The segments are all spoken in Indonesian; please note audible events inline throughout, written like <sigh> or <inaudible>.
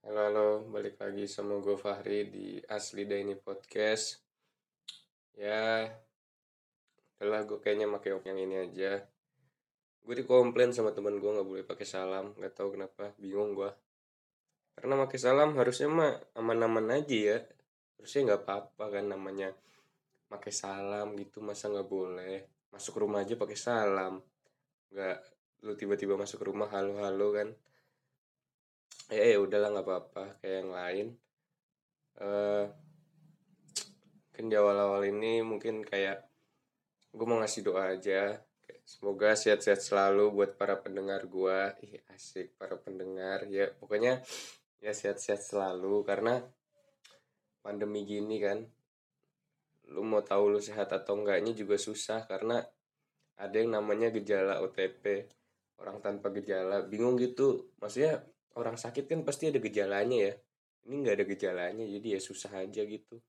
Halo, halo, balik lagi sama gue Fahri di Asli Daini Podcast. Ya, udahlah gue kayaknya pakai op yang ini aja. Gue dikomplain sama teman gue nggak boleh pakai salam, nggak tahu kenapa, bingung gue. Karena pakai salam harusnya mah aman-aman aja ya. Harusnya nggak apa-apa kan namanya pakai salam gitu masa nggak boleh. Masuk rumah aja pakai salam. Nggak lu tiba-tiba masuk rumah halo-halo kan ya ya udahlah nggak apa-apa kayak yang lain. Eh mungkin di awal-awal ini mungkin kayak gue mau ngasih doa aja. Semoga sehat-sehat selalu buat para pendengar gue ih asik para pendengar. Ya pokoknya ya sehat-sehat selalu karena pandemi gini kan lu mau tahu lu sehat atau enggaknya juga susah karena ada yang namanya gejala OTP orang tanpa gejala. Bingung gitu. Maksudnya orang sakit kan pasti ada gejalanya ya. Ini nggak ada gejalanya jadi ya susah aja gitu.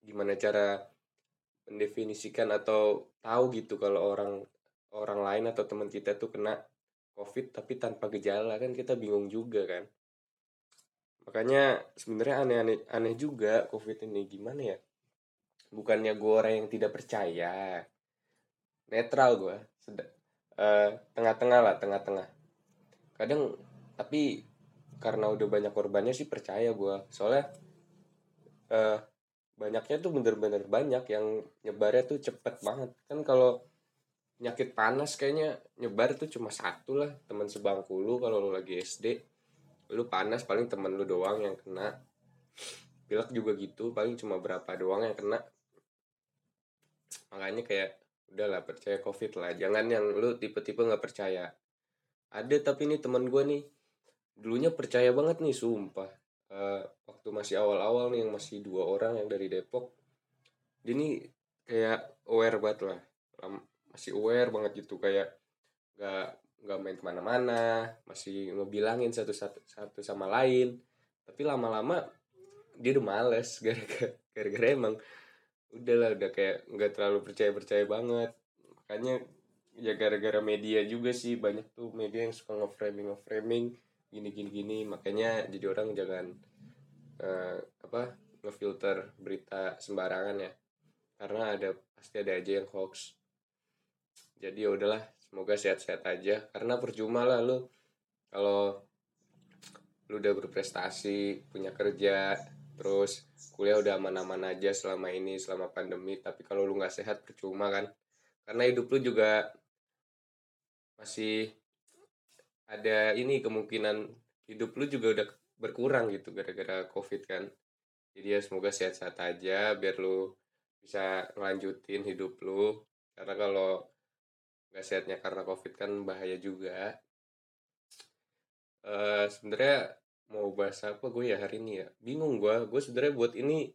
Gimana cara mendefinisikan atau tahu gitu kalau orang orang lain atau teman kita tuh kena covid tapi tanpa gejala kan kita bingung juga kan. Makanya sebenarnya aneh-aneh aneh juga covid ini gimana ya? Bukannya gue orang yang tidak percaya netral gue uh, tengah-tengah lah tengah-tengah. Kadang tapi karena udah banyak korbannya sih percaya gue soalnya uh, banyaknya tuh bener-bener banyak yang nyebarnya tuh cepet banget. Kan kalau penyakit panas kayaknya nyebar tuh cuma satu lah teman sebangku lu kalau lu lagi SD lu panas paling temen lu doang yang kena. Pilek juga gitu paling cuma berapa doang yang kena. Makanya kayak udahlah percaya covid lah. Jangan yang lu tipe-tipe nggak percaya. Ada tapi ini teman gue nih dulunya percaya banget nih sumpah. Uh, waktu masih awal-awal nih yang masih dua orang yang dari Depok dia nih kayak aware banget lah. Masih aware banget gitu kayak gak nggak main ke mana-mana masih ngebilangin satu satu satu sama lain. Tapi lama-lama dia udah males <laughs> gara-gara gara-gara emang udahlah udah kayak nggak terlalu percaya percaya banget. Makanya ya gara-gara media juga sih banyak tuh media yang suka nge-framing nge-framing gini gini gini. Makanya jadi orang jangan uh, apa ngefilter berita sembarangan ya. Karena ada pasti ada aja yang hoax. Jadi ya udahlah semoga sehat-sehat aja. Karena percuma lah lu kalau lu udah berprestasi punya kerja terus kuliah udah aman-aman aja selama ini selama pandemi. Tapi kalau lu nggak sehat percuma kan? Karena hidup lu juga masih ada ini kemungkinan hidup lu juga udah berkurang gitu gara-gara covid kan. Jadi ya semoga sehat-sehat aja biar lu bisa ngelanjutin hidup lu. Karena kalau nggak sehatnya karena covid kan bahaya juga. Uh, sebenarnya mau bahas apa gue ya hari ini ya? Bingung gue gue sebenarnya buat ini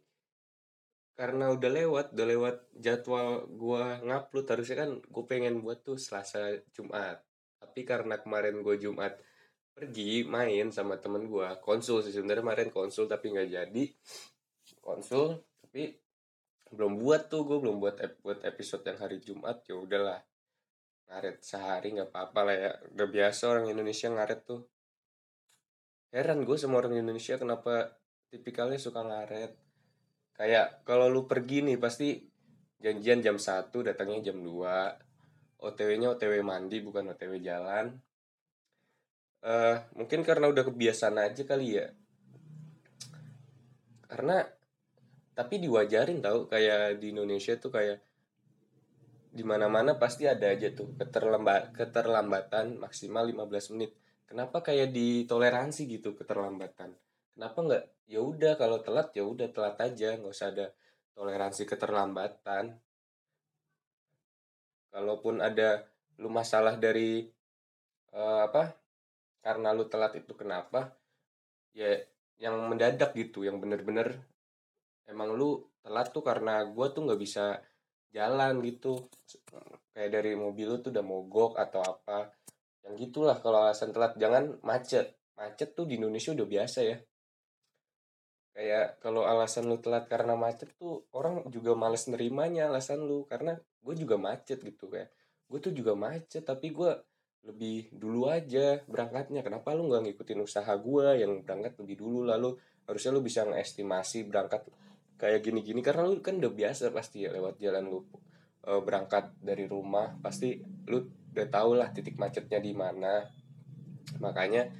karena udah lewat udah lewat jadwal gue ngupload. Harusnya kan gue pengen buat tuh selasa jumat tapi karena kemarin gue Jumat pergi main sama temen gue konsul sih sebenarnya kemarin konsul tapi nggak jadi. Konsul tapi belum buat tuh gue belum buat buat episode yang hari Jumat ya udahlah. Ngaret sehari nggak apa-apa lah ya udah biasa orang Indonesia ngaret tuh. Heran gue sama orang Indonesia kenapa tipikalnya suka ngaret. Kayak kalau lu pergi nih pasti janjian jam satu datangnya jam 2 OTW-nya OTW mandi bukan OTW jalan. Uh, mungkin karena udah kebiasaan aja kali ya. Karena tapi diwajarin tau kayak di Indonesia tuh kayak di mana-mana pasti ada aja tuh keterlambat keterlambatan maksimal 15 menit. Kenapa kayak ditoleransi gitu keterlambatan? Kenapa nggak ya udah kalau telat ya udah telat aja nggak usah ada toleransi keterlambatan kalaupun ada lu masalah dari uh, apa karena lu telat itu kenapa ya yang mendadak gitu yang bener-bener emang lu telat tuh karena gue tuh nggak bisa jalan gitu. Kayak dari mobil lu tuh udah mogok atau apa yang gitulah kalau alasan telat. Jangan macet macet tuh di Indonesia udah biasa ya kayak kalau alasan lu telat karena macet tuh orang juga males nerimanya alasan lu. Karena gue juga macet gitu kayak gue tuh juga macet tapi gue lebih dulu aja berangkatnya. Kenapa lu nggak ngikutin usaha gue yang berangkat lebih dulu? Lalu harusnya lu bisa ngestimasi berangkat kayak gini-gini. Karena lu kan udah biasa pasti ya lewat jalan lu e, berangkat dari rumah pasti lu udah tau lah titik macetnya di mana. Makanya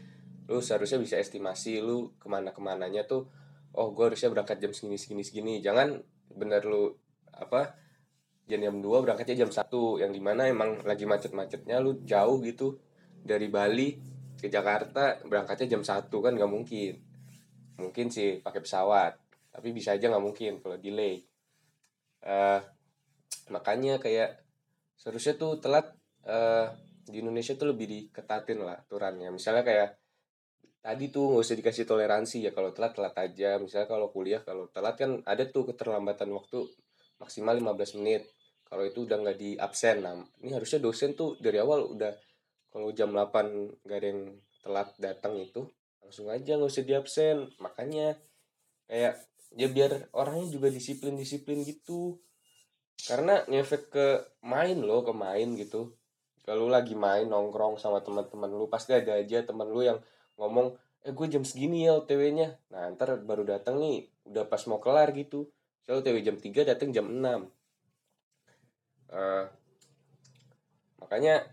lu seharusnya bisa estimasi lu ke mana ke mananya tuh oh gue harusnya berangkat jam segini segini segini. Jangan bener lu apa jam jam 2 berangkatnya jam 1 yang di mana emang lagi macet-macetnya lu jauh gitu dari Bali ke Jakarta berangkatnya jam 1 kan nggak mungkin. Mungkin sih pakai pesawat tapi bisa aja nggak mungkin kalau delay. Uh, makanya kayak seharusnya tuh telat uh, di Indonesia tuh lebih diketatin lah aturannya. Misalnya kayak tadi tuh nggak usah dikasih toleransi ya kalau telat telat aja. Misalnya kalau kuliah kalau telat kan ada tuh keterlambatan waktu maksimal 15 menit. Kalau itu udah nggak di absen nah ini harusnya dosen tuh dari awal udah kalau jam 8 nggak ada yang telat datang itu langsung aja nggak usah di absen. Makanya kayak ya biar orangnya juga disiplin disiplin gitu. Karena ngefek ke main loh ke main gitu. Kalau lagi main nongkrong sama teman-teman lu pasti ada aja teman lu yang ngomong eh gue jam segini ya OTW-nya nah ntar baru datang nih udah pas mau kelar gitu. Saya OTW jam 3 datang jam 6 uh, eh, makanya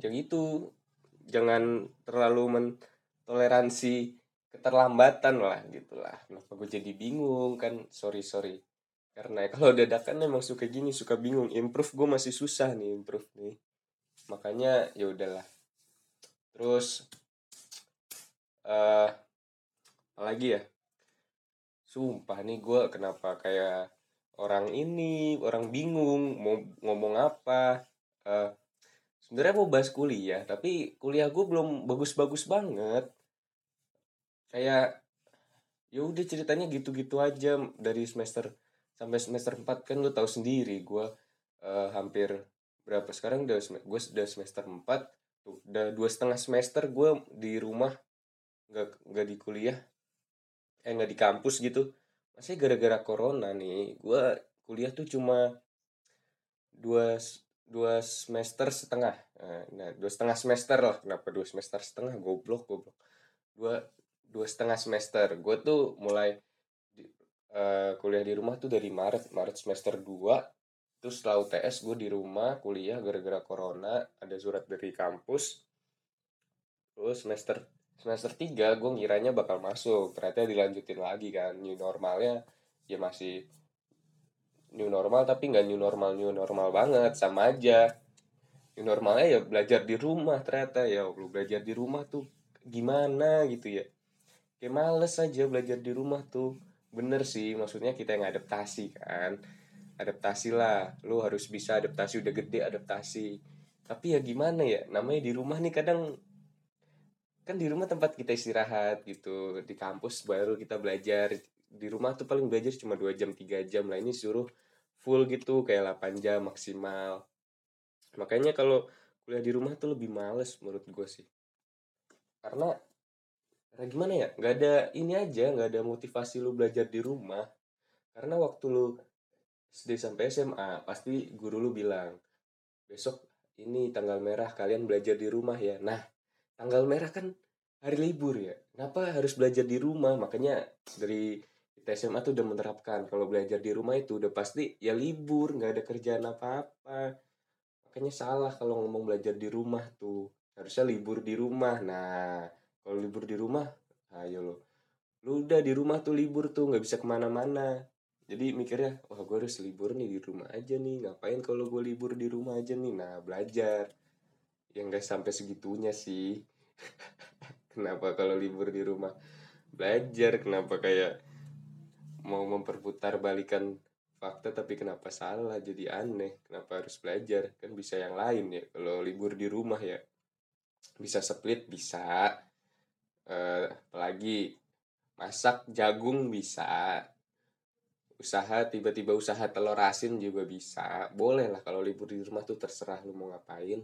ya gitu. Jangan terlalu mentoleransi keterlambatan lah gitulah kenapa gue jadi bingung kan? Sorry sorry. Karena ya kalau dadakan emang suka gini suka bingung. Improve gue masih susah nih improve nih. Makanya ya udahlah. Terus apa lagi ya? Sumpah nih gue kenapa kayak orang ini orang bingung mau ngomong apa. Uh, sebenarnya mau bahas kuliah tapi kuliah gue belum bagus-bagus banget. Kayak ya udah ceritanya gitu-gitu aja dari semester sampai semester 4 kan lu tahu sendiri gue uh, hampir berapa sekarang? Udah gue sudah semester 4 tuh udah dua setengah semester gue di rumah nggak nggak di kuliah eh nggak di kampus gitu. Masih gara-gara corona nih gue kuliah tuh cuma dua dua semester setengah. Nah dua setengah semester lah. Kenapa dua semester setengah? Goblok goblok. Dua dua setengah semester. Gue tuh mulai uh, kuliah di rumah tuh dari Maret. Maret semester 2 terus setelah UTS gue di rumah kuliah gara-gara corona. Ada surat dari kampus. Terus semester semester 3 gue ngiranya bakal masuk. Ternyata dilanjutin lagi kan. New normalnya ya masih new normal tapi nggak new normal new normal banget. Sama aja. New normalnya ya belajar di rumah ternyata. Ya lu belajar di rumah tuh gimana gitu ya. Kayak males aja belajar di rumah tuh. Bener sih maksudnya kita yang adaptasi kan. Adaptasi lah. Lu harus bisa adaptasi udah gede adaptasi. Tapi ya gimana ya? Namanya di rumah nih kadang kan di rumah tempat kita istirahat gitu di kampus baru kita belajar. Di rumah tuh paling belajar cuma dua jam tiga jam lah. Ini suruh full gitu kayak 8 jam maksimal. Makanya kalau kuliah di rumah tuh lebih males menurut gue sih. Karena karena gimana ya nggak ada ini aja nggak ada motivasi lu belajar di rumah. Karena waktu lu SD sampai SMA pasti guru lu bilang besok ini tanggal merah kalian belajar di rumah ya. Nah tanggal merah kan hari libur ya. Kenapa harus belajar di rumah? Makanya dari kita SMA tuh udah menerapkan kalau belajar di rumah itu udah pasti ya libur nggak ada kerjaan apa-apa. Makanya salah kalau ngomong belajar di rumah tuh. Harusnya libur di rumah. Nah kalau libur di rumah ayo lo lu udah di rumah tuh libur tuh nggak bisa ke mana-mana. Jadi mikirnya wah gue harus libur nih di rumah aja nih. Ngapain kalau gue libur di rumah aja nih? Nah belajar yang gak sampai segitunya sih. <laughs> Kenapa kalau libur di rumah belajar? Kenapa kayak mau memperputar balikan fakta tapi kenapa salah? Jadi aneh. Kenapa harus belajar? Kan bisa yang lain ya. Kalau libur di rumah ya bisa split bisa. Uh, apalagi masak jagung bisa. Usaha tiba-tiba usaha telur asin juga bisa. Boleh lah kalau libur di rumah tuh terserah lu mau ngapain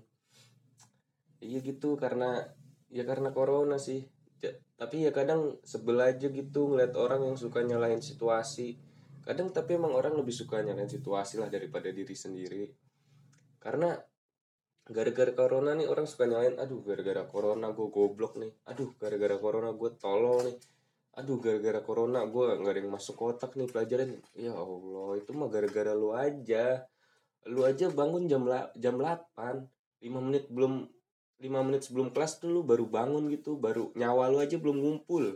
iya gitu karena ya karena corona sih. Ya, tapi ya kadang sebel aja gitu ngeliat orang yang suka nyalain situasi. Kadang tapi emang orang lebih suka nyalain situasi lah daripada diri sendiri. Karena gara-gara corona nih orang suka nyalain aduh gara-gara corona gue goblok nih. Aduh gara-gara corona gue tolol nih. Aduh gara-gara corona gue nggak ada yang masuk kotak nih pelajaran ya allah itu mah gara-gara lu aja. Lu aja bangun jam la jam 8 5 menit belum 5 menit sebelum kelas tuh lu baru bangun gitu baru nyawa lu aja belum ngumpul.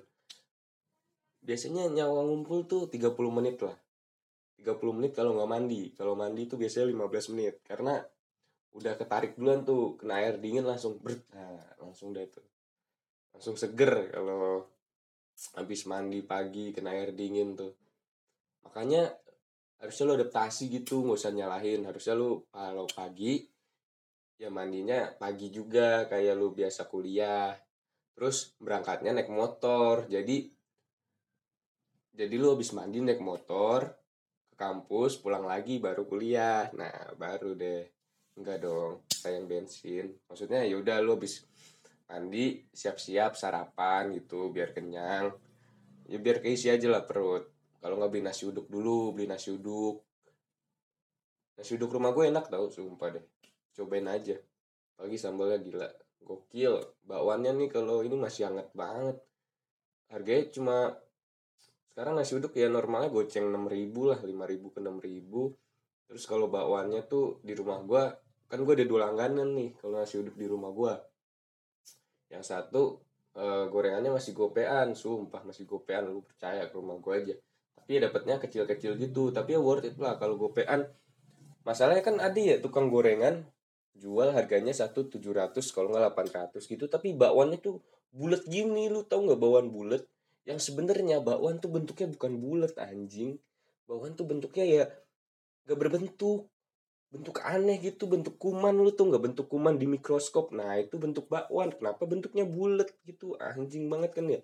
Biasanya nyawa ngumpul tuh 30 menit lah. 30 menit kalau nggak mandi. Kalau mandi tuh biasanya 15 menit. Karena udah ketarik duluan tuh kena air dingin langsung ber nah, langsung deh tuh. Langsung seger kalau habis mandi pagi kena air dingin tuh. Makanya harusnya lo adaptasi gitu nggak usah nyalahin. Harusnya lo kalau pagi ya mandinya pagi juga kayak lo biasa kuliah terus berangkatnya naik motor jadi jadi lo habis mandi naik motor ke kampus pulang lagi baru kuliah nah baru deh Enggak dong, sayang bensin. Maksudnya ya udah lu habis mandi, siap-siap sarapan gitu biar kenyang. Ya biar keisi aja lah perut. Kalau nggak beli nasi uduk dulu, beli nasi uduk. Nasi uduk rumah gue enak tau, sumpah deh. Cobain aja. Pagi sambalnya gila. Gokil. Bakwannya nih kalau ini masih hangat banget. Harganya cuma sekarang nasi uduk ya normalnya goceng 6000 lah, 5000 ke 6000. Terus kalau bakwannya tuh di rumah gue kan gue ada dua langganan nih kalau nasi uduk di rumah gue yang satu e, gorengannya masih gopean sumpah masih gopean lu percaya ke rumah gue aja tapi ya dapatnya kecil-kecil gitu tapi ya worth it lah kalau gopean masalahnya kan ada ya tukang gorengan jual harganya satu tujuh ratus kalau nggak delapan ratus gitu. Tapi bakwannya tuh bulat gini lu tau nggak bakwan bulat? Yang sebenarnya bakwan tuh bentuknya bukan bulat anjing. Bakwan tuh bentuknya ya gak berbentuk. Bentuk aneh gitu bentuk kuman lu tuh nggak bentuk kuman di mikroskop? Nah itu bentuk bakwan. Kenapa bentuknya bulat gitu? Anjing banget kan ya?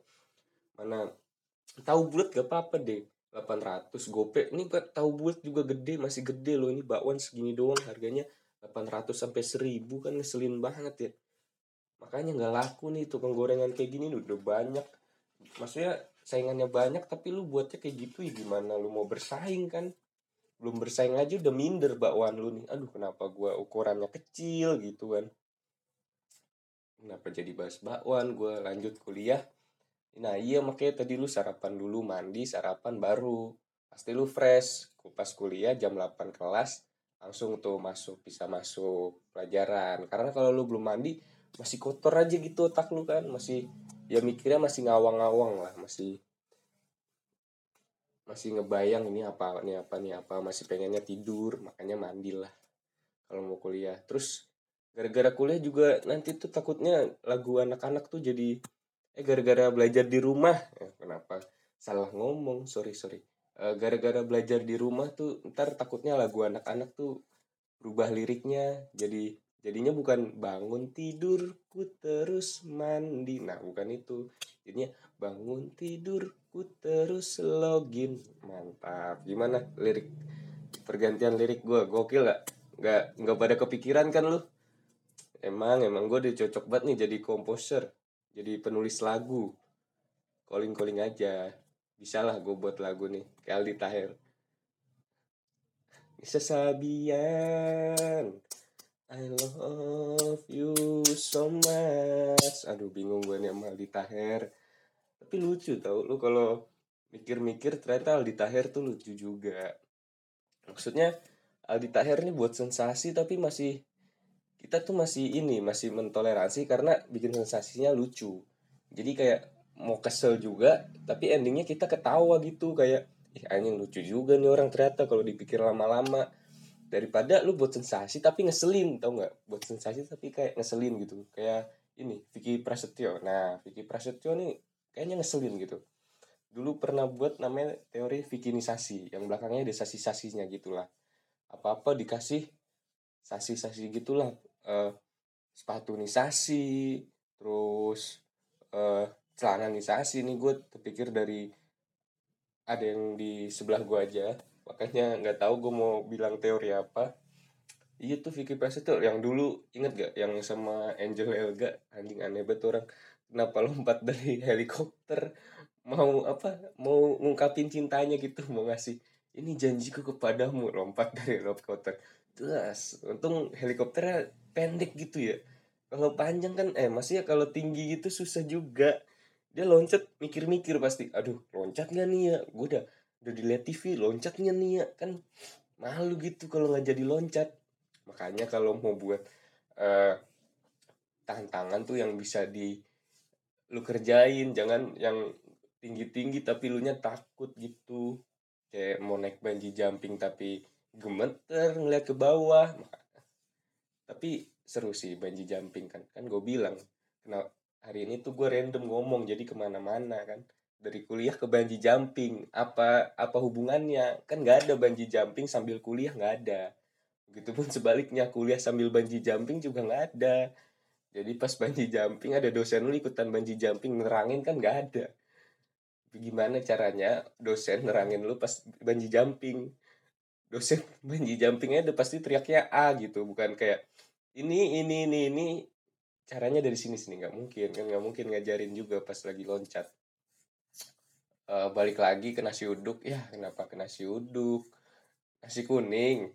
Mana tahu bulat gak apa-apa deh. 800 gope ini tahu bulat juga gede masih gede loh. Ini bakwan segini doang harganya 800 sampai 1000 kan ngeselin banget ya. Makanya nggak laku nih tukang gorengan kayak gini udah banyak. Maksudnya saingannya banyak tapi lu buatnya kayak gitu ya gimana? Lu mau bersaing kan? Belum bersaing aja udah minder bakwan lu nih. Aduh kenapa gua ukurannya kecil gitu kan? Kenapa jadi bahas bakwan? Gua lanjut kuliah. Nah iya makanya tadi lu sarapan dulu mandi sarapan baru. Pasti lu fresh. Pas kuliah jam 8 kelas langsung tuh masuk bisa masuk pelajaran. Karena kalau lu belum mandi masih kotor aja gitu otak lu kan. Masih ya mikirnya masih ngawang-ngawang lah masih masih ngebayang ini apa ini apa nih apa. Masih pengennya tidur makanya mandi lah kalau mau kuliah. Terus gara-gara kuliah juga nanti tuh takutnya lagu anak-anak tuh jadi eh gara-gara belajar di rumah. Eh, kenapa? Salah ngomong sorry sorry gara-gara belajar di rumah tuh ntar takutnya lagu anak-anak tuh berubah liriknya. Jadi jadinya bukan bangun tidurku terus mandi. Nah bukan itu. Jadinya bangun tidurku terus login. Mantap. Gimana lirik pergantian lirik gue gokil gak nggak nggak pada kepikiran kan lu? Emang emang gue udah cocok banget nih jadi komposer jadi penulis lagu. Calling calling aja bisa lah gue buat lagu nih kayak Aldi Taher. Sabian I love you so much. Aduh bingung gue nih sama Aldi Taher. Tapi lucu tau lu kalau mikir-mikir ternyata Aldi Taher tuh lucu juga. Maksudnya Aldi Taher ini buat sensasi tapi masih kita tuh masih ini masih mentoleransi karena bikin sensasinya lucu. Jadi kayak mau kesel juga tapi endingnya kita ketawa gitu kayak ih anjing lucu juga nih orang ternyata kalau dipikir lama-lama. Daripada lu buat sensasi tapi ngeselin tau nggak? Buat sensasi tapi kayak ngeselin gitu. Kayak ini Vicky Prasetyo. Nah Vicky Prasetyo nih kayaknya ngeselin gitu. Dulu pernah buat namanya teori vikinisasi yang belakangnya ada sasi-sasinya gitulah. Apa-apa dikasih sasi-sasi gitulah. Uh, sepatu nisasi terus uh, celana nisasi nih gue terpikir dari ada yang di sebelah gue aja. Makanya nggak tahu gue mau bilang teori apa. Iya tuh Vicky Prasetyo yang dulu inget gak yang sama Angel Elga anjing aneh banget orang. Kenapa lompat <laughs> dari helikopter? Mau apa? Mau ngungkapin cintanya gitu mau ngasih ini janjiku kepadamu lompat <laughs> dari helikopter. Jelas untung helikopternya pendek gitu ya. Kalau panjang kan eh masih ya kalau tinggi gitu susah juga dia loncat mikir-mikir pasti. Aduh loncat nggak nih ya? Gue udah udah dilihat TV loncatnya nih ya? Kan malu gitu kalau nggak jadi loncat. Makanya kalau mau buat uh, tantangan tuh yang bisa di lu kerjain. Jangan yang tinggi-tinggi tapi lu nya takut gitu. Kayak mau naik bungee jumping tapi gemeter ngeliat ke bawah. Tapi seru sih bungee jumping kan. Kan gue bilang kenal hari ini tuh gue random ngomong jadi ke mana-mana kan. Dari kuliah ke bungee jumping apa apa hubungannya? Kan nggak ada bungee jumping sambil kuliah nggak ada. Begitupun sebaliknya kuliah sambil bungee jumping juga nggak ada. Jadi pas bungee jumping ada dosen lu ikutan bungee jumping nerangin kan nggak ada. Gimana caranya dosen nerangin lu pas bungee jumping? Dosen <laughs> bungee jumpingnya udah pasti teriaknya A gitu bukan kayak ini ini ini ini caranya dari sini sini nggak mungkin kan nggak mungkin ngajarin juga pas lagi loncat. Uh, balik lagi ke nasi uduk ya kenapa ke nasi uduk? Nasi kuning. <laughs>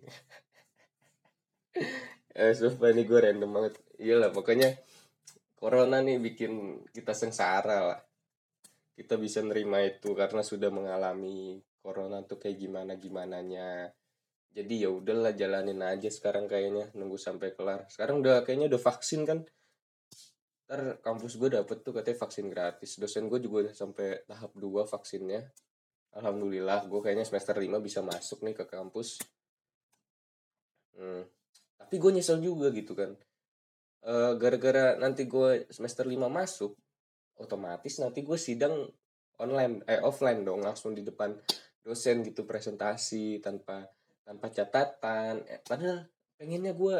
Eh sumpah ini gue random banget. Iyalah pokoknya corona nih bikin kita sengsara lah. Kita bisa nerima itu karena sudah mengalami corona tuh kayak gimana gimana nya jadi ya udahlah jalanin aja sekarang kayaknya nunggu sampai kelar. Sekarang udah kayaknya udah vaksin kan ntar kampus gue dapet tuh katanya vaksin gratis. Dosen gue juga udah sampai tahap 2 vaksinnya. Alhamdulillah gue kayaknya semester 5 bisa masuk nih ke kampus. Hmm. tapi gue nyesel juga gitu kan. Gara gara-gara nanti gue semester 5 masuk otomatis nanti gue sidang online eh offline dong langsung di depan dosen gitu presentasi tanpa tanpa catatan. Eh, padahal pengennya gue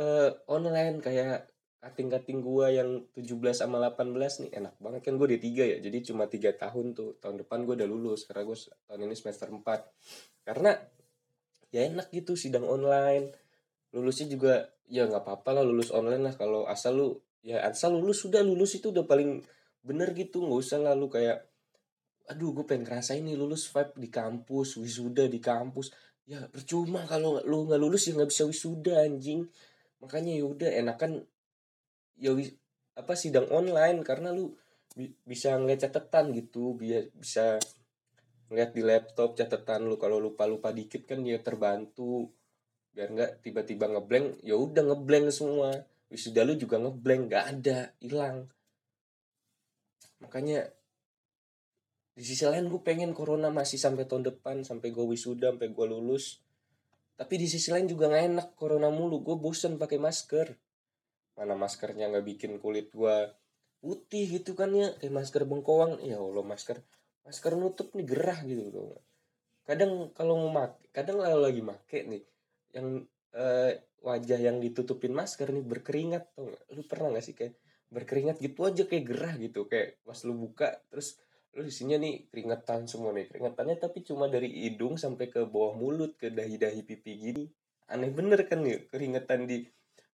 uh, online kayak kating-kating gua yang 17 sama 18 nih enak banget kan gue di tiga ya. Jadi cuma tiga tahun tuh. Tahun depan gue udah lulus karena gue tahun ini semester 4 karena ya enak gitu sidang online. Lulusnya juga ya nggak apa-apa lah lulus online lah. Kalau asal lu ya asal lulus sudah lulus itu udah paling bener gitu. Nggak usah lalu kayak aduh gue pengen ngerasain nih lulus vibe di kampus wisuda di kampus. Ya percuma kalau lu nggak lulus ya nggak bisa wisuda anjing. Makanya ya udah enakan ya apa sidang online karena lu bi bisa ngeliat catatan gitu biar bisa ngeliat di laptop catatan lu kalau lupa lupa dikit kan dia terbantu. Biar nggak tiba-tiba ngeblank ya udah ngeblank semua. Wisuda lu juga ngeblank nggak ada hilang. Makanya di sisi lain gue pengen corona masih sampai tahun depan sampai gue wisuda sampai gue lulus. Tapi di sisi lain juga nggak enak corona mulu gue bosen pakai masker mana maskernya nggak bikin kulit gua putih gitu kan ya. Kayak masker bengkoang. Ya allah masker masker nutup nih gerah gitu tuh kadang kalau mau mak kadang kalau lagi make nih yang eh, wajah yang ditutupin masker nih berkeringat tuh lu pernah gak sih kayak berkeringat gitu aja kayak gerah gitu? Kayak pas lu buka terus lu di sini nih keringetan semua nih. Keringetannya tapi cuma dari hidung sampai ke bawah mulut ke dahi-dahi pipi gini. Aneh bener kan nih keringetan di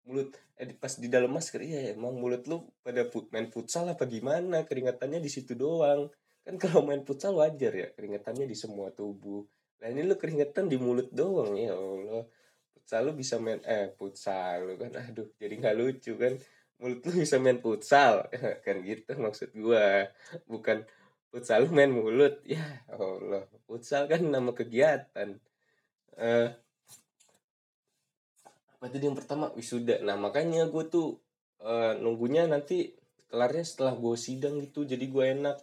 mulut eh, pas di dalam masker iya emang mulut lu pada put, main futsal apa gimana? Keringatannya di situ doang. Kan <laughs> kalau main futsal wajar ya keringatannya di semua tubuh. Nah ini lu keringetan di mulut doang ya allah. Futsal lu bisa main eh futsal lu kan aduh jadi nggak lucu kan. Mulut lu bisa main futsal <laughs> kan gitu maksud gua. Bukan futsal lu main mulut ya allah. Futsal kan nama kegiatan. Eh tadi yang pertama wisuda. Nah makanya gue tuh uh, nunggunya nanti kelarnya setelah gue sidang gitu jadi gue enak.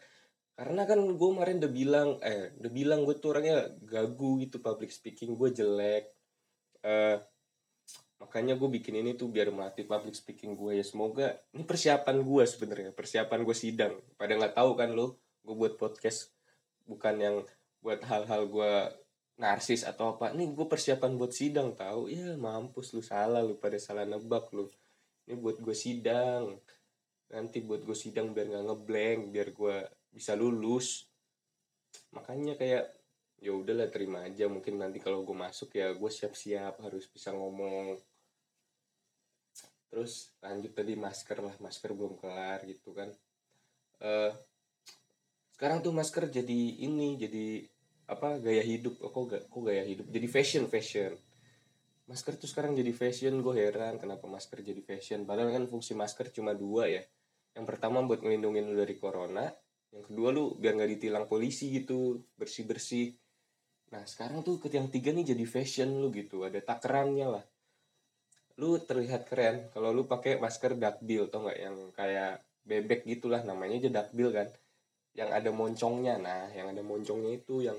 Karena kan gue kemarin udah bilang eh udah bilang gue tuh orangnya gagu gitu public speaking gue jelek. Uh, makanya gue bikin ini tuh biar melatih public speaking gue ya. Semoga ini persiapan gue sebenarnya persiapan gue sidang. Pada nggak tahu kan lo gue buat podcast bukan yang buat hal-hal gue narsis atau apa. Nih gue persiapan buat sidang tahu ya mampus lu salah lu pada salah nebak lu. Ini buat gue sidang. Nanti buat gue sidang biar nggak ngeblank biar gue bisa lulus. Makanya kayak ya udahlah terima aja. Mungkin nanti kalau gue masuk ya gue siap-siap harus bisa ngomong. Terus lanjut tadi masker lah. Masker belum kelar gitu kan. Uh, sekarang tuh masker jadi ini jadi apa gaya hidup kok gak kok gaya hidup? Jadi fashion fashion. Masker tuh sekarang jadi fashion gue heran kenapa masker jadi fashion. Padahal kan fungsi masker cuma dua ya. Yang pertama buat ngelindungin lu dari corona yang kedua lu biar nggak ditilang polisi gitu bersih bersih nah sekarang tuh yang tiga nih jadi fashion lu gitu ada takarannya lah. Lu terlihat keren kalau lu pakai masker duckbill tau nggak? Yang kayak bebek gitulah namanya aja duckbill kan. Yang ada moncongnya nah yang ada moncongnya itu yang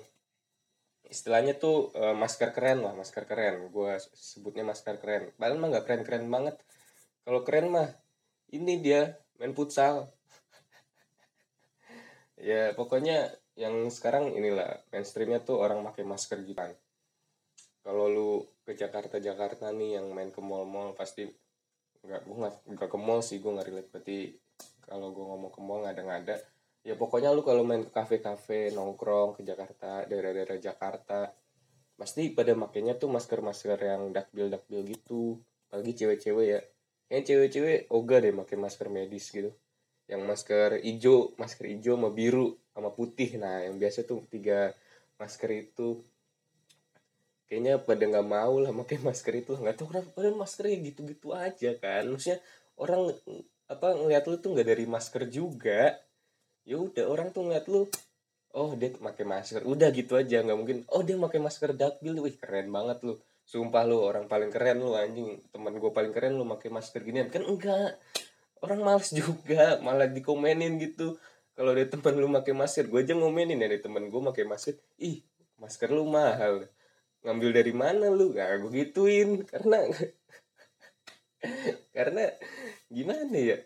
istilahnya tuh uh, masker keren lah masker keren. Gue sebutnya masker keren. Padahal mah nggak keren keren banget. Kalau keren mah ini dia main futsal. <laughs> Ya pokoknya yang sekarang inilah mainstreamnya tuh orang pakai masker gitu. Kan kalau lu ke Jakarta Jakarta nih yang main ke mall-mall pasti nggak gue nggak ke mall sih gue nggak relate. Berarti kalau gue ngomong ke mall nggak ada nggak ada ya pokoknya lu kalau main ke kafe-kafe nongkrong ke Jakarta daerah-daerah Jakarta pasti pada makainya tuh masker-masker yang dakbil dakbil gitu. Apalagi cewek-cewek ya. Yang cewek-cewek ogah deh pakai masker medis gitu. Yang masker hijau masker hijau sama biru sama putih. Nah yang biasa tuh tiga masker itu. Kayaknya pada nggak mau lah pakai masker itu. Nggak tahu kenapa pada maskernya gitu-gitu aja kan. Maksudnya orang apa ngeliat lu tuh nggak dari masker juga ya udah orang tuh ngeliat lu oh dia pakai masker. Udah gitu aja nggak mungkin oh dia pakai masker dakbil wih keren banget lu. Sumpah lu orang paling keren lu anjing. Teman gue paling keren lu pakai masker ginian. Kan enggak. Orang males juga malah dikomenin gitu. Kalau ada teman lu pakai masker gue aja ngomenin. Ya teman gue pakai masker ih masker lu mahal. Ngambil dari mana lu? Gak gue gituin. Karena <laughs> karena gimana ya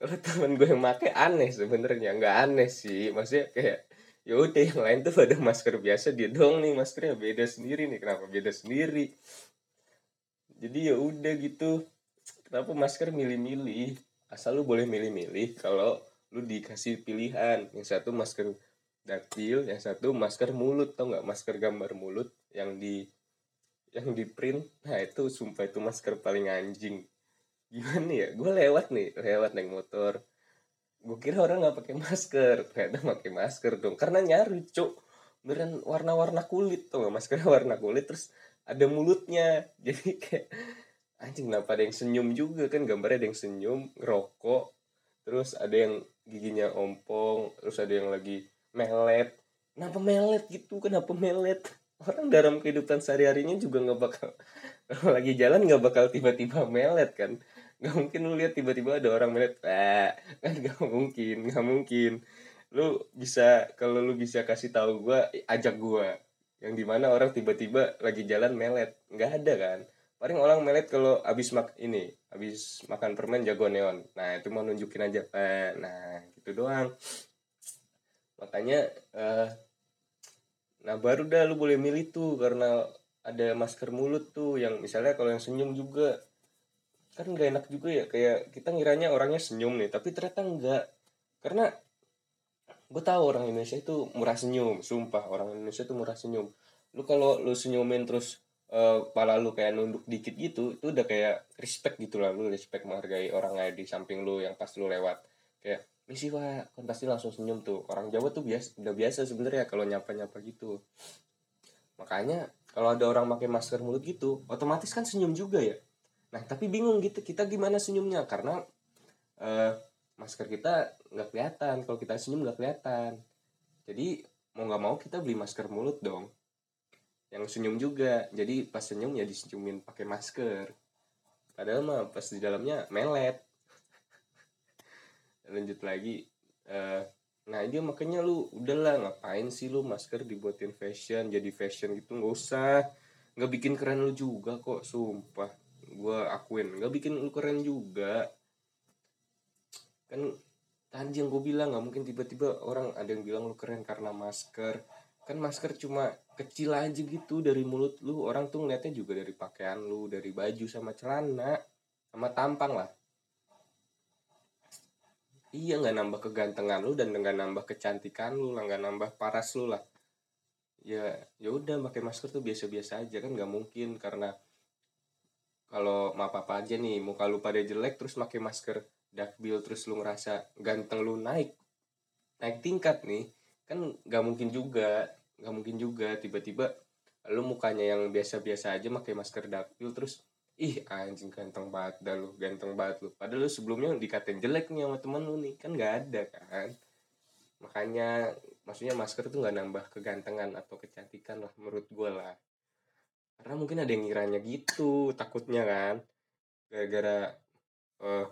kalau temen gue yang make aneh sebenarnya. Nggak aneh sih. Maksudnya kayak ya udah yang lain tuh pada masker biasa. Dia dong nih maskernya. Beda sendiri nih. Kenapa beda sendiri? Jadi ya udah gitu. Kenapa masker milih-milih? Asal lu boleh milih-milih kalau lu dikasih pilihan. Yang satu masker daktil yang satu masker mulut. Tau nggak? Masker gambar mulut yang di yang di print. Nah itu sumpah itu masker paling anjing gimana ya? Gue lewat nih lewat naik motor. Gue kira orang nggak pakai masker. Ternyata pakai masker dong. Karena nyari cuk. Beneran warna-warna kulit tuh nggak? Masker warna kulit terus ada mulutnya. <laughs> Jadi kayak anjing kenapa ada yang senyum juga? Kan gambarnya ada yang senyum ngerokok terus ada yang giginya ompong terus ada yang lagi melet. Kenapa melet gitu? Kenapa melet? Orang dalam kehidupan sehari harinya juga nggak bakal kalau <laughs> lagi jalan nggak bakal tiba-tiba melet kan nggak mungkin lu lihat tiba-tiba ada orang melihat eh kan nggak mungkin nggak mungkin. Lu bisa kalau lu bisa kasih tahu gua ajak gua yang di mana orang tiba-tiba lagi jalan melet. Nggak ada kan? Paling orang melet kalau abis mak ini abis makan permen jago neon. Nah itu mau nunjukin aja eh, nah gitu doang. Makanya eh, nah baru dah lu boleh milih tuh karena ada masker mulut tuh yang misalnya kalau yang senyum juga kan nggak enak juga ya kayak kita ngiranya orangnya senyum nih tapi ternyata enggak karena gue tahu orang Indonesia itu murah senyum sumpah orang Indonesia itu murah senyum. Lu kalau lu senyumin terus uh, pala lu kayak nunduk dikit gitu itu udah kayak respect gitu lah lu respect menghargai orang lain di samping lu yang pas lu lewat. Kayak misi pak kan pasti langsung senyum tuh. Orang Jawa tuh biasa udah biasa sebenarnya kalau nyapa nyapa gitu. Makanya kalau ada orang pakai masker mulut gitu otomatis kan senyum juga ya nah tapi bingung gitu kita gimana senyumnya? Karena uh, masker kita nggak kelihatan. Kalau kita senyum nggak kelihatan. Jadi mau nggak mau kita beli masker mulut dong. Yang senyum juga. Jadi pas senyum ya disenyumin pakai masker. Padahal mah pas di dalamnya melet. <laughs> Lanjut lagi uh, nah dia makanya lu udahlah ngapain sih lu masker dibuatin fashion? Jadi fashion gitu nggak usah. Nggak bikin keren lu juga kok sumpah gue akuin. Nggak bikin lu keren juga. Kan tadi yang gue bilang nggak mungkin tiba-tiba orang ada yang bilang lu keren karena masker. Kan masker cuma kecil aja gitu dari mulut lu. Orang tuh ngeliatnya juga dari pakaian lu dari baju sama celana sama tampang lah. Iya nggak nambah kegantengan lu dan nggak nambah kecantikan lu lah nggak nambah paras lu lah. Ya ya udah pakai masker tuh biasa-biasa aja kan nggak mungkin karena kalau maaf apa aja nih muka lu pada jelek terus pakai masker dakbil terus lu ngerasa ganteng lu naik naik tingkat nih kan nggak mungkin juga nggak mungkin juga. Tiba-tiba lu mukanya yang biasa-biasa aja pakai masker dapil terus ih anjing ganteng banget dah lu ganteng banget lu. Padahal lu sebelumnya dikatain jelek nih sama temen lu nih kan nggak ada kan. Makanya maksudnya masker tuh nggak nambah kegantengan atau kecantikan lah menurut gue lah karena mungkin ada yang ngiranya gitu takutnya kan. Gara-gara uh,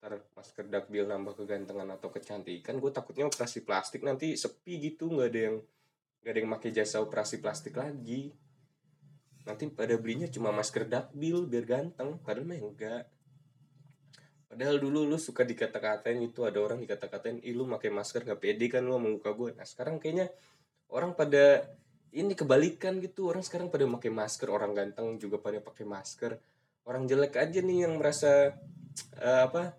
ntar dakbil nambah kegantengan atau kecantikan gue takutnya operasi plastik nanti sepi gitu nggak ada yang nggak ada yang pakai jasa operasi plastik lagi. Nanti pada belinya cuma masker dakbil biar ganteng padahal mah enggak. Padahal dulu lu suka dikata-katain itu ada orang dikata-katain ih lu pakai masker nggak pede kan lu mau muka gue nah sekarang kayaknya orang pada ini kebalikan gitu. Orang sekarang pada pakai masker orang ganteng juga pada pakai masker. Orang jelek aja nih yang merasa uh, apa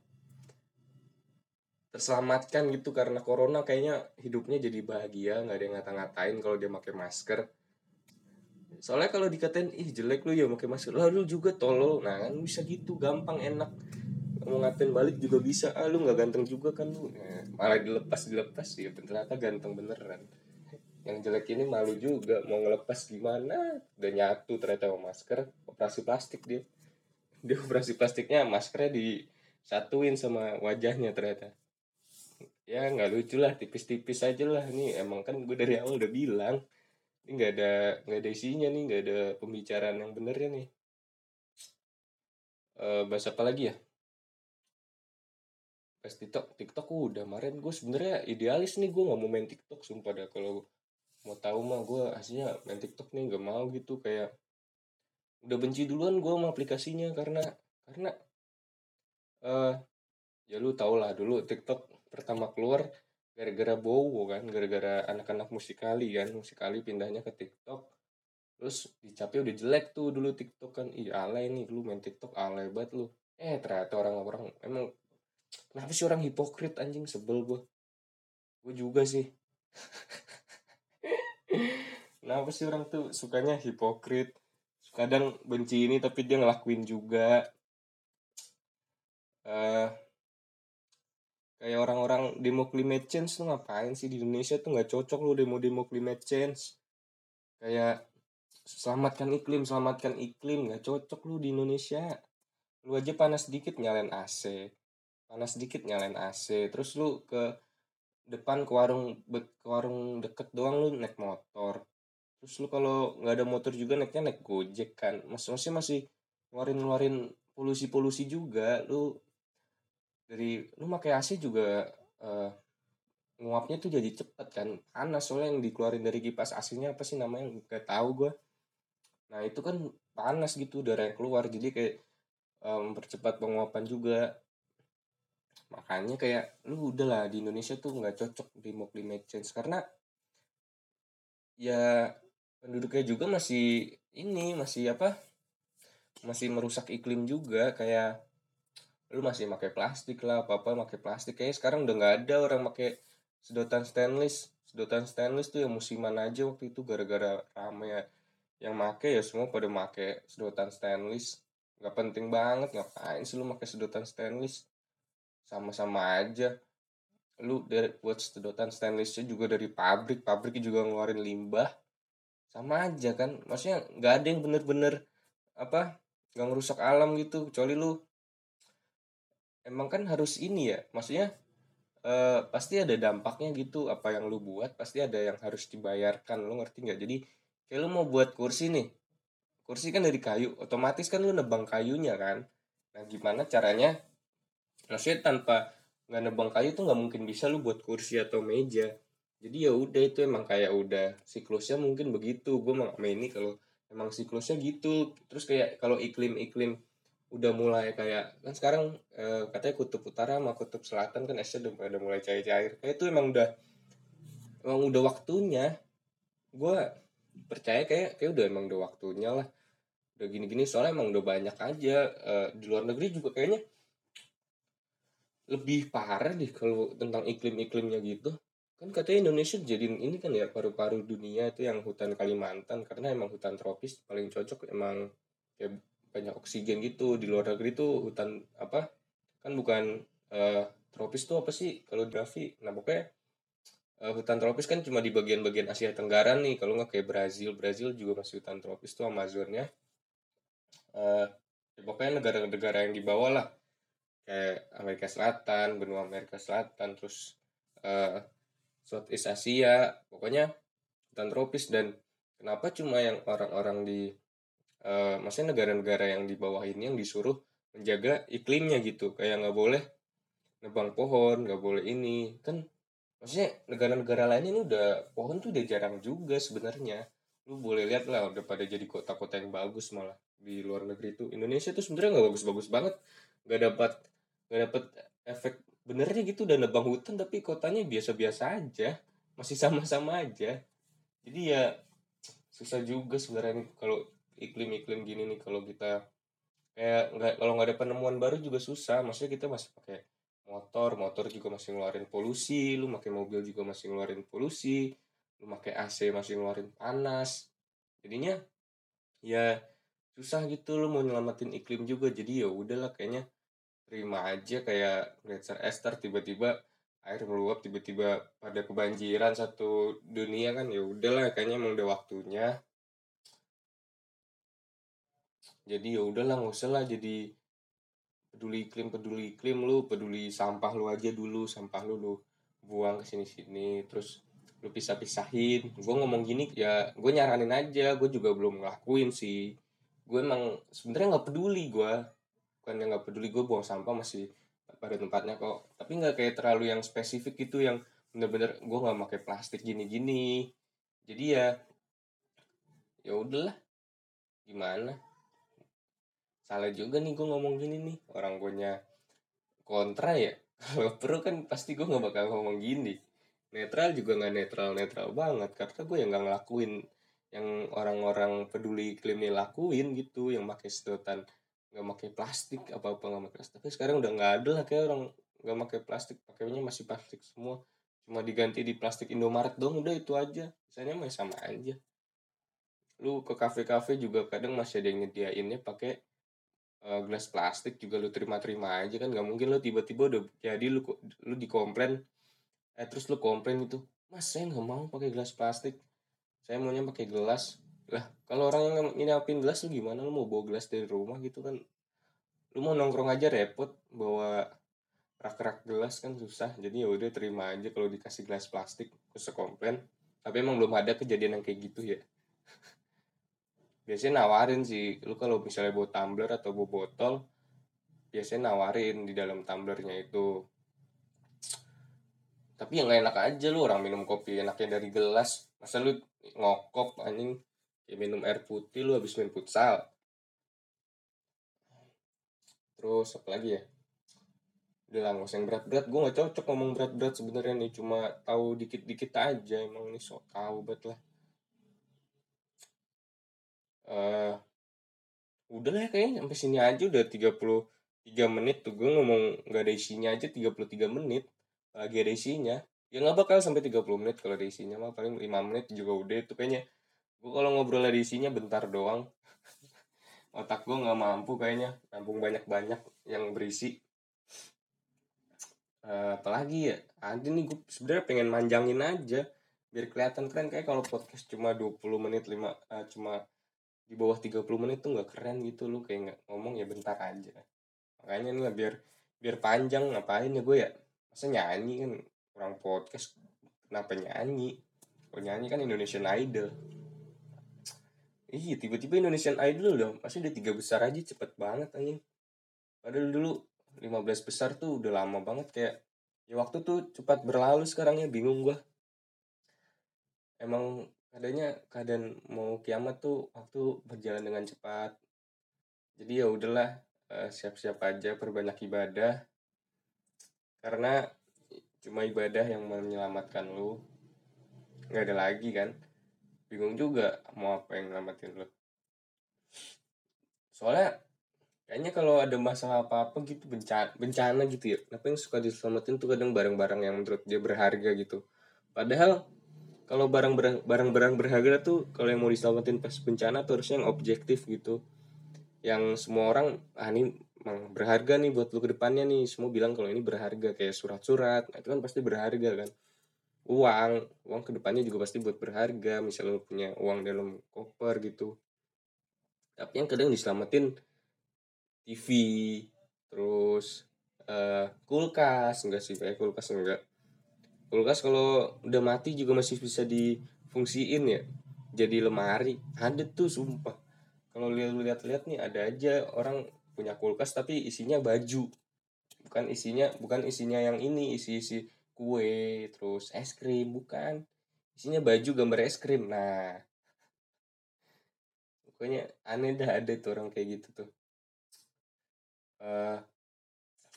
terselamatkan gitu karena corona. Kayaknya hidupnya jadi bahagia nggak ada yang ngata-ngatain kalau dia pakai masker. Soalnya kalau dikatain ih jelek lu ya pakai masker. Lalu juga tolol. Nah kan bisa gitu gampang enak. Mau ngatain balik juga bisa. Ah lu nggak ganteng juga kan lu. Nah, malah dilepas dilepas ya ternyata ganteng beneran yang jelek ini malu juga mau ngelepas gimana? Udah nyatu ternyata sama masker operasi plastik dia. <laughs> Dia operasi plastiknya maskernya disatuin sama wajahnya ternyata. Ya nggak lucu lah tipis-tipis aja lah. Nih emang kan gue dari awal udah bilang ini nggak ada nggak ada isinya nih nggak ada pembicaraan yang bener ya nih. E, bahas apa lagi ya? Pas TikTok. TikTok udah kemarin gue sebenarnya idealis nih gue nggak mau main TikTok sumpah dah. Kalau mau tahu mah gue aslinya main TikTok nih nggak mau gitu kayak udah benci duluan gue sama aplikasinya karena karena eh uh, ya lu tau lah dulu TikTok pertama keluar gara-gara bowo kan gara-gara anak-anak musikali kan musikali pindahnya ke TikTok. Terus dicapnya udah jelek tuh dulu TikTok kan iya alay nih lu main TikTok alay banget lu. Eh ternyata orang-orang emang kenapa sih orang hipokrit anjing sebel gue gue juga sih <laughs> kenapa sih orang tuh sukanya hipokrit? Kadang benci ini tapi dia ngelakuin juga. Uh, kayak orang-orang demo climate change tuh ngapain sih? Di Indonesia tuh nggak cocok lu demo-demo climate change. Kayak selamatkan iklim selamatkan iklim nggak cocok lu di Indonesia. Lu aja panas sedikit nyalain AC panas sedikit nyalain AC terus lu ke depan ke warung ke warung deket doang lu naik motor. Terus lu kalau nggak ada motor juga naiknya naik gojek kan. Mas masih masih ngeluarin ngeluarin polusi polusi juga. Lu dari lu pakai AC juga uh, nguapnya tuh jadi cepet kan. Panas soalnya yang dikeluarin dari kipas AC-nya apa sih namanya? Nggak tahu gue nah itu kan panas gitu udara yang keluar. Jadi kayak um, mempercepat penguapan juga makanya kayak lu udah lah di Indonesia tuh nggak cocok di climate change. Karena ya penduduknya juga masih ini masih apa masih merusak iklim juga. Kayak lu masih pakai plastik lah apa apa pakai plastik. Kayak sekarang udah nggak ada orang pakai sedotan stainless. Sedotan stainless tuh yang musiman aja waktu itu gara-gara rame ya. Yang make ya semua pada make sedotan stainless. Nggak penting banget ngapain sih lu pakai sedotan stainless sama-sama aja. Lu dari buat sedotan stainlessnya juga dari pabrik pabrik juga ngeluarin limbah. Sama aja kan maksudnya nggak ada yang bener-bener apa nggak ngerusak alam gitu kecuali lu emang kan harus ini ya maksudnya uh, pasti ada dampaknya gitu apa yang lu buat pasti ada yang harus dibayarkan lu ngerti nggak? Jadi kayak lu mau buat kursi nih kursi kan dari kayu otomatis kan lu nebang kayunya kan. Nah gimana caranya maksudnya tanpa nggak nebang kayu tuh nggak mungkin bisa lu buat kursi atau meja. Jadi ya udah itu emang kayak udah siklusnya mungkin begitu. Gue ini kalau emang siklusnya gitu. Terus kayak kalau iklim iklim udah mulai kayak kan sekarang e, katanya kutub utara sama kutub selatan kan esnya udah, udah mulai cair-cair. Kayak itu emang udah emang udah waktunya. Gue percaya kayak kayak udah emang udah waktunya lah. Udah gini-gini soalnya emang udah banyak aja e, di luar negeri juga kayaknya lebih parah deh kalau tentang iklim-iklimnya gitu. Kan katanya Indonesia jadi ini kan ya paru-paru dunia itu yang hutan Kalimantan karena emang hutan tropis paling cocok emang kayak banyak oksigen gitu. Di luar negeri tuh hutan apa kan bukan uh, tropis tuh apa sih kalau grafi nah pokoknya uh, hutan tropis kan cuma di bagian-bagian Asia Tenggara nih. Kalau nggak kayak Brazil Brazil juga masih hutan tropis tuh Amazonnya. Uh, ya pokoknya negara-negara yang di bawah lah kayak Amerika Selatan benua Amerika Selatan terus uh, Southeast Asia pokoknya hutan tropis. Dan kenapa cuma yang orang-orang di uh, maksudnya negara-negara yang di bawah ini yang disuruh menjaga iklimnya gitu? Kayak nggak boleh nebang pohon nggak boleh ini. Kan maksudnya negara-negara lain ini udah pohon tuh udah jarang juga sebenarnya. Lu boleh lihat lah udah pada jadi kota-kota yang bagus malah di luar negeri itu Indonesia tuh sebenarnya nggak bagus-bagus banget. Nggak dapat nggak dapat efek benernya gitu udah nebang hutan tapi kotanya biasa-biasa aja masih sama-sama aja. Jadi ya susah juga sebenarnya kalau iklim-iklim gini nih kalau kita kayak nggak kalau nggak ada penemuan baru juga susah. Maksudnya kita masih pakai motor motor juga masih ngeluarin polusi lu pakai mobil juga masih ngeluarin polusi lu pakai AC masih ngeluarin panas. Jadinya ya susah gitu lu mau nyelamatin iklim juga. Jadi ya udahlah kayaknya terima aja kayak Glacier Esther tiba-tiba air meluap tiba-tiba pada kebanjiran satu dunia kan ya udahlah kayaknya emang udah waktunya. Jadi ya udahlah nggak usah lah jadi peduli iklim peduli iklim lu peduli sampah lu aja dulu sampah lu lu buang ke sini sini terus lu pisah pisahin gue ngomong gini ya gue nyaranin aja gue juga belum ngelakuin sih. Gue emang sebenarnya nggak peduli gue bukan yang nggak peduli gue buang sampah masih pada tempatnya kok. Tapi nggak kayak terlalu yang spesifik gitu yang bener-bener gue nggak pakai plastik gini-gini. Jadi ya ya udahlah. Gimana? Salah juga nih gue ngomong gini nih orang punya kontra ya. <laughs> Kalau pro kan pasti gue nggak bakal ngomong gini. Netral juga nggak netral netral banget karena gue yang nggak ngelakuin yang orang-orang peduli iklim lakuin gitu yang pakai sedotan nggak pakai plastik apa apa nggak pakai plastik. Tapi sekarang udah nggak ada lah kayak orang nggak pakai plastik pakainya masih plastik semua. Cuma diganti di plastik Indomaret dong udah itu aja. Misalnya masih sama aja. Lu ke kafe-kafe juga kadang masih ada yang nyediainnya pakai uh, gelas plastik juga lu terima-terima aja kan. Nggak mungkin lu tiba-tiba udah jadi lu lu dikomplain. Eh terus lu komplain gitu mas saya nggak mau pakai gelas plastik. Saya maunya pakai gelas lah kalau orang yang nyiapin gelas lu gimana? Lu mau bawa gelas dari rumah gitu kan? Lu mau nongkrong aja repot bawa rak-rak gelas kan susah. Jadi ya udah terima aja kalau dikasih gelas plastik terus komplain. Tapi emang belum ada kejadian yang kayak gitu ya. <laughs> Biasanya nawarin sih. Lu kalau misalnya bawa tumbler atau bawa botol biasanya nawarin di dalam tumblernya itu. Tapi yang enak aja lu orang minum kopi enaknya dari gelas. Masa lu ngokok anjing ya minum air putih lu habis main futsal. Terus apa lagi ya? Udah lah gak yang berat-berat. Gue gak cocok ngomong berat-berat sebenarnya nih. Cuma tahu dikit-dikit aja emang ini sok tahu banget lah. Uh, udah lah kayaknya sampai sini aja udah 33 menit tuh. Gue ngomong nggak ada isinya aja 33 menit. Lagi ada isinya. Ya nggak bakal sampai 30 menit kalau ada isinya mah. Paling 5 menit juga udah itu kayaknya gue kalau ngobrol ada isinya bentar doang. Otak gue nggak mampu kayaknya. Nampung banyak-banyak yang berisi. Uh, apalagi ya? Ada nih gue sebenarnya pengen manjangin aja. Biar kelihatan keren. Kayak kalau podcast cuma 20 menit 5 uh, cuma di bawah 30 menit tuh nggak keren gitu lu kayak nggak ngomong ya bentar aja. Makanya nih lah biar biar panjang. Ngapain ya gue ya? Masa nyanyi kan? Orang podcast kenapa nyanyi? Kalau nyanyi kan Indonesian Idol Iya tiba-tiba Indonesian Idol udah masih udah tiga besar aja cepet banget anjing. Padahal dulu 15 besar tuh udah lama banget kayak ya waktu tuh cepat berlalu sekarang ya bingung gua. Emang adanya keadaan mau kiamat tuh waktu berjalan dengan cepat. Jadi ya udahlah uh, siap-siap aja perbanyak ibadah. Karena cuma ibadah yang menyelamatkan lu. Nggak ada lagi kan bingung juga mau apa yang nyelamatin lu soalnya kayaknya kalau ada masalah apa apa gitu bencana bencana gitu ya. Kenapa yang suka diselamatin tuh kadang barang-barang yang menurut dia berharga gitu. Padahal kalau barang barang-barang berharga tuh kalau yang mau diselamatin pas bencana tuh harusnya yang objektif gitu. Yang semua orang ah ini emang berharga nih buat lu ke depannya nih. Semua bilang kalau ini berharga kayak surat-surat. Nah, itu kan pasti berharga kan uang. Uang ke depannya juga pasti buat berharga misalnya lu punya uang dalam koper gitu. Tapi yang kadang diselamatin TV terus uh, kulkas enggak sih kayak kulkas enggak. Kulkas kalau udah mati juga masih bisa difungsiin ya. Jadi lemari. Ada tuh sumpah. Kalau lihat-lihat nih ada aja orang punya kulkas tapi isinya baju. Bukan isinya bukan isinya yang ini isi-isi kue terus es krim bukan. Isinya baju gambar es krim. Nah pokoknya aneh dah ada tuh orang kayak gitu tuh. Uh,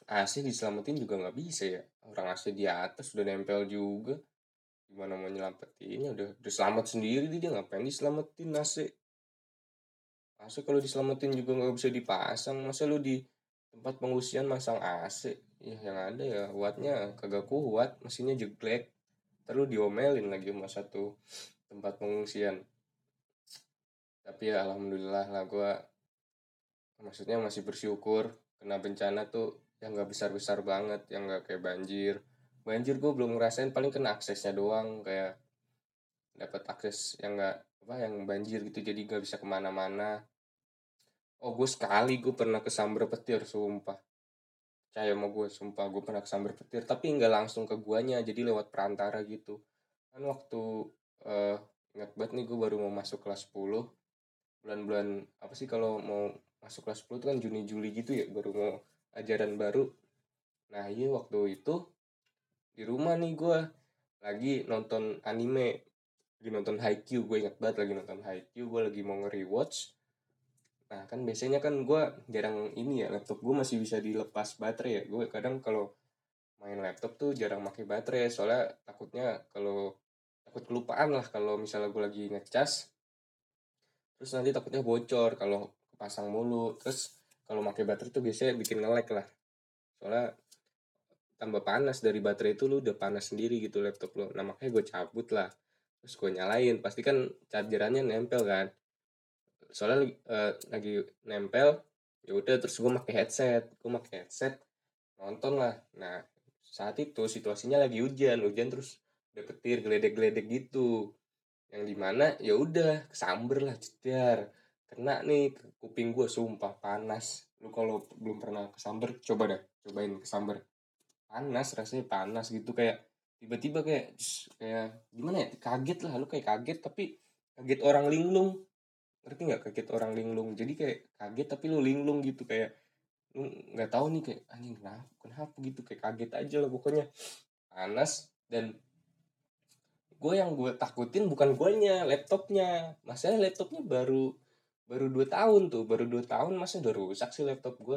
AC diselamatin juga nggak bisa ya. Orang AC di atas udah nempel juga. Gimana mau nyelamatinnya? Udah udah selamat sendiri dia ngapain diselamatin AC? AC kalau diselamatin juga nggak bisa dipasang. Masa lu di tempat pengungsian masang AC ya yang ada ya wattnya kagak kuat mesinnya jelek terus diomelin lagi sama satu tempat pengungsian. Tapi ya alhamdulillah lah gue maksudnya masih bersyukur kena bencana tuh yang nggak besar besar banget yang nggak kayak banjir. Banjir gue belum ngerasain paling kena aksesnya doang kayak dapat akses yang nggak apa yang banjir gitu jadi nggak bisa ke mana-mana. Oh gue sekali gue pernah kesambar petir sumpah percaya sama gue sumpah gue pernah kesambar petir tapi nggak langsung ke guanya jadi lewat perantara gitu. Kan waktu uh, ingat banget nih gue baru mau masuk kelas 10 bulan-bulan apa sih kalau mau masuk kelas 10 itu kan Juni Juli gitu ya baru mau ajaran baru. Nah iya waktu itu di rumah nih gue lagi nonton anime lagi nonton Haikyuu gue ingat banget lagi nonton Haikyuu gue lagi mau nge-rewatch Nah kan biasanya kan gue jarang ini ya laptop gue masih bisa dilepas baterai ya. Gue kadang kalau main laptop tuh jarang pakai baterai soalnya takutnya kalau takut kelupaan lah kalau misalnya gue lagi ngecas. Terus nanti takutnya bocor kalau pasang mulu. Terus kalau pakai baterai tuh biasanya bikin ngelek lah. Soalnya tambah panas dari baterai itu lu udah panas sendiri gitu laptop lo nah makanya gue cabut lah. Terus gue nyalain. Pasti kan chargerannya nempel kan soalnya uh, lagi nempel ya udah terus gue pakai headset. Gue pakai headset nonton lah. Nah saat itu situasinya lagi hujan. Hujan terus udah petir geledek-geledek gitu. Yang di mana ya udah kesamber lah jedar kena nih ke kuping gue sumpah panas. Lu kalau belum pernah kesamber coba dah cobain kesamber. Panas rasanya panas gitu kayak tiba-tiba kayak kayak gimana ya kaget lah. Lu kayak kaget tapi kaget orang linglung ngerti nggak kaget orang linglung? Jadi kayak kaget tapi lu linglung gitu kayak lu nggak tahu nih kayak anjing kenapa kenapa? gitu kayak kaget aja lah pokoknya. Panas dan gue yang gue takutin bukan guanya laptopnya. Masalah laptopnya baru baru dua tahun tuh baru dua tahun masa udah rusak sih laptop gue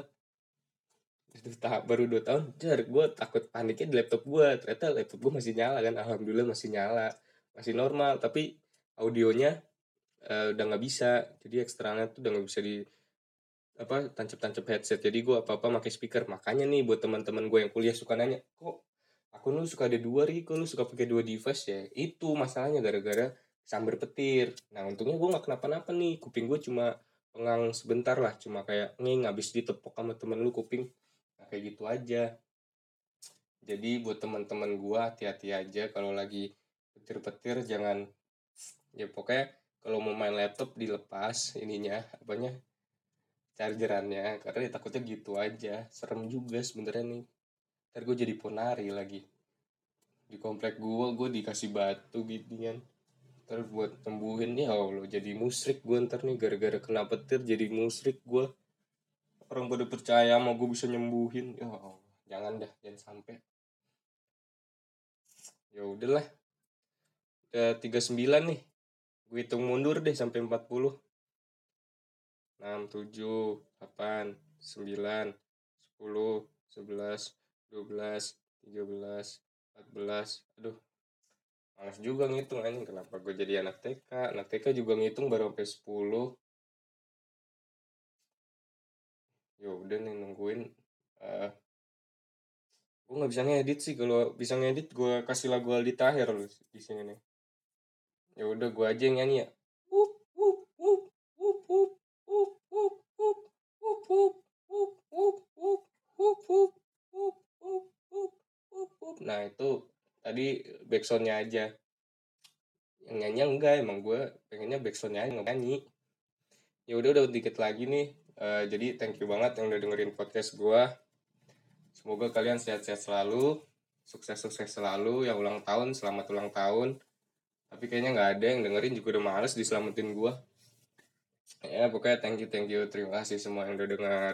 baru dua tahun jar gue takut paniknya di laptop gue ternyata laptop gue masih nyala kan alhamdulillah masih nyala masih normal. Tapi audionya uh, udah nggak bisa. Jadi eksternalnya tuh udah nggak bisa di apa tancap-tancap headset. Jadi gue apa-apa pakai speaker. Makanya nih buat teman-teman gue yang kuliah suka nanya kok aku lu suka ada dua ri kok lu suka pakai dua device ya? Itu masalahnya gara-gara sambar petir. Nah untungnya gue nggak kenapa-napa nih. Kuping gue cuma pengang sebentar lah. Cuma kayak nging habis ditepok sama temen lu kuping. Nah, kayak gitu aja. Jadi buat teman-teman gue hati-hati aja kalau lagi petir-petir jangan ya pokoknya kalau mau main laptop dilepas ininya apanya chargerannya karena ya takutnya gitu aja. Serem juga sebenarnya nih. Ntar gue jadi ponari lagi. Di komplek gue gue dikasih batu gitu kan ntar buat sembuhin ya Allah jadi musrik gue ntar nih. Gara-gara kena petir jadi musrik gue orang pada percaya sama gue bisa nyembuhin. Ya Allah jangan dah jangan sampai. Ya udahlah. Udah tiga sembilan nih gue hitung mundur deh sampai 40 6 7 8 9 10 11 12 13 14 aduh malas juga ngitung anjing. Kenapa gue jadi anak TK anak TK juga ngitung baru sampai 10 ya udah nih nungguin uh, gue nggak bisa ngedit sih. Kalau bisa ngedit gue kasih lagu Aldi Tahir loh di sini nih ya udah gue aja yang nyanyi ya nah itu tadi backsoundnya aja yang nyanyi enggak emang gue pengennya backsoundnya aja nyanyi ya udah udah dikit lagi nih uh, jadi thank you banget yang udah dengerin podcast gue semoga kalian sehat-sehat selalu sukses-sukses selalu yang ulang tahun selamat ulang tahun tapi kayaknya nggak ada yang dengerin juga udah males diselamatin gue ya pokoknya thank you thank you. Terima kasih semua yang udah dengar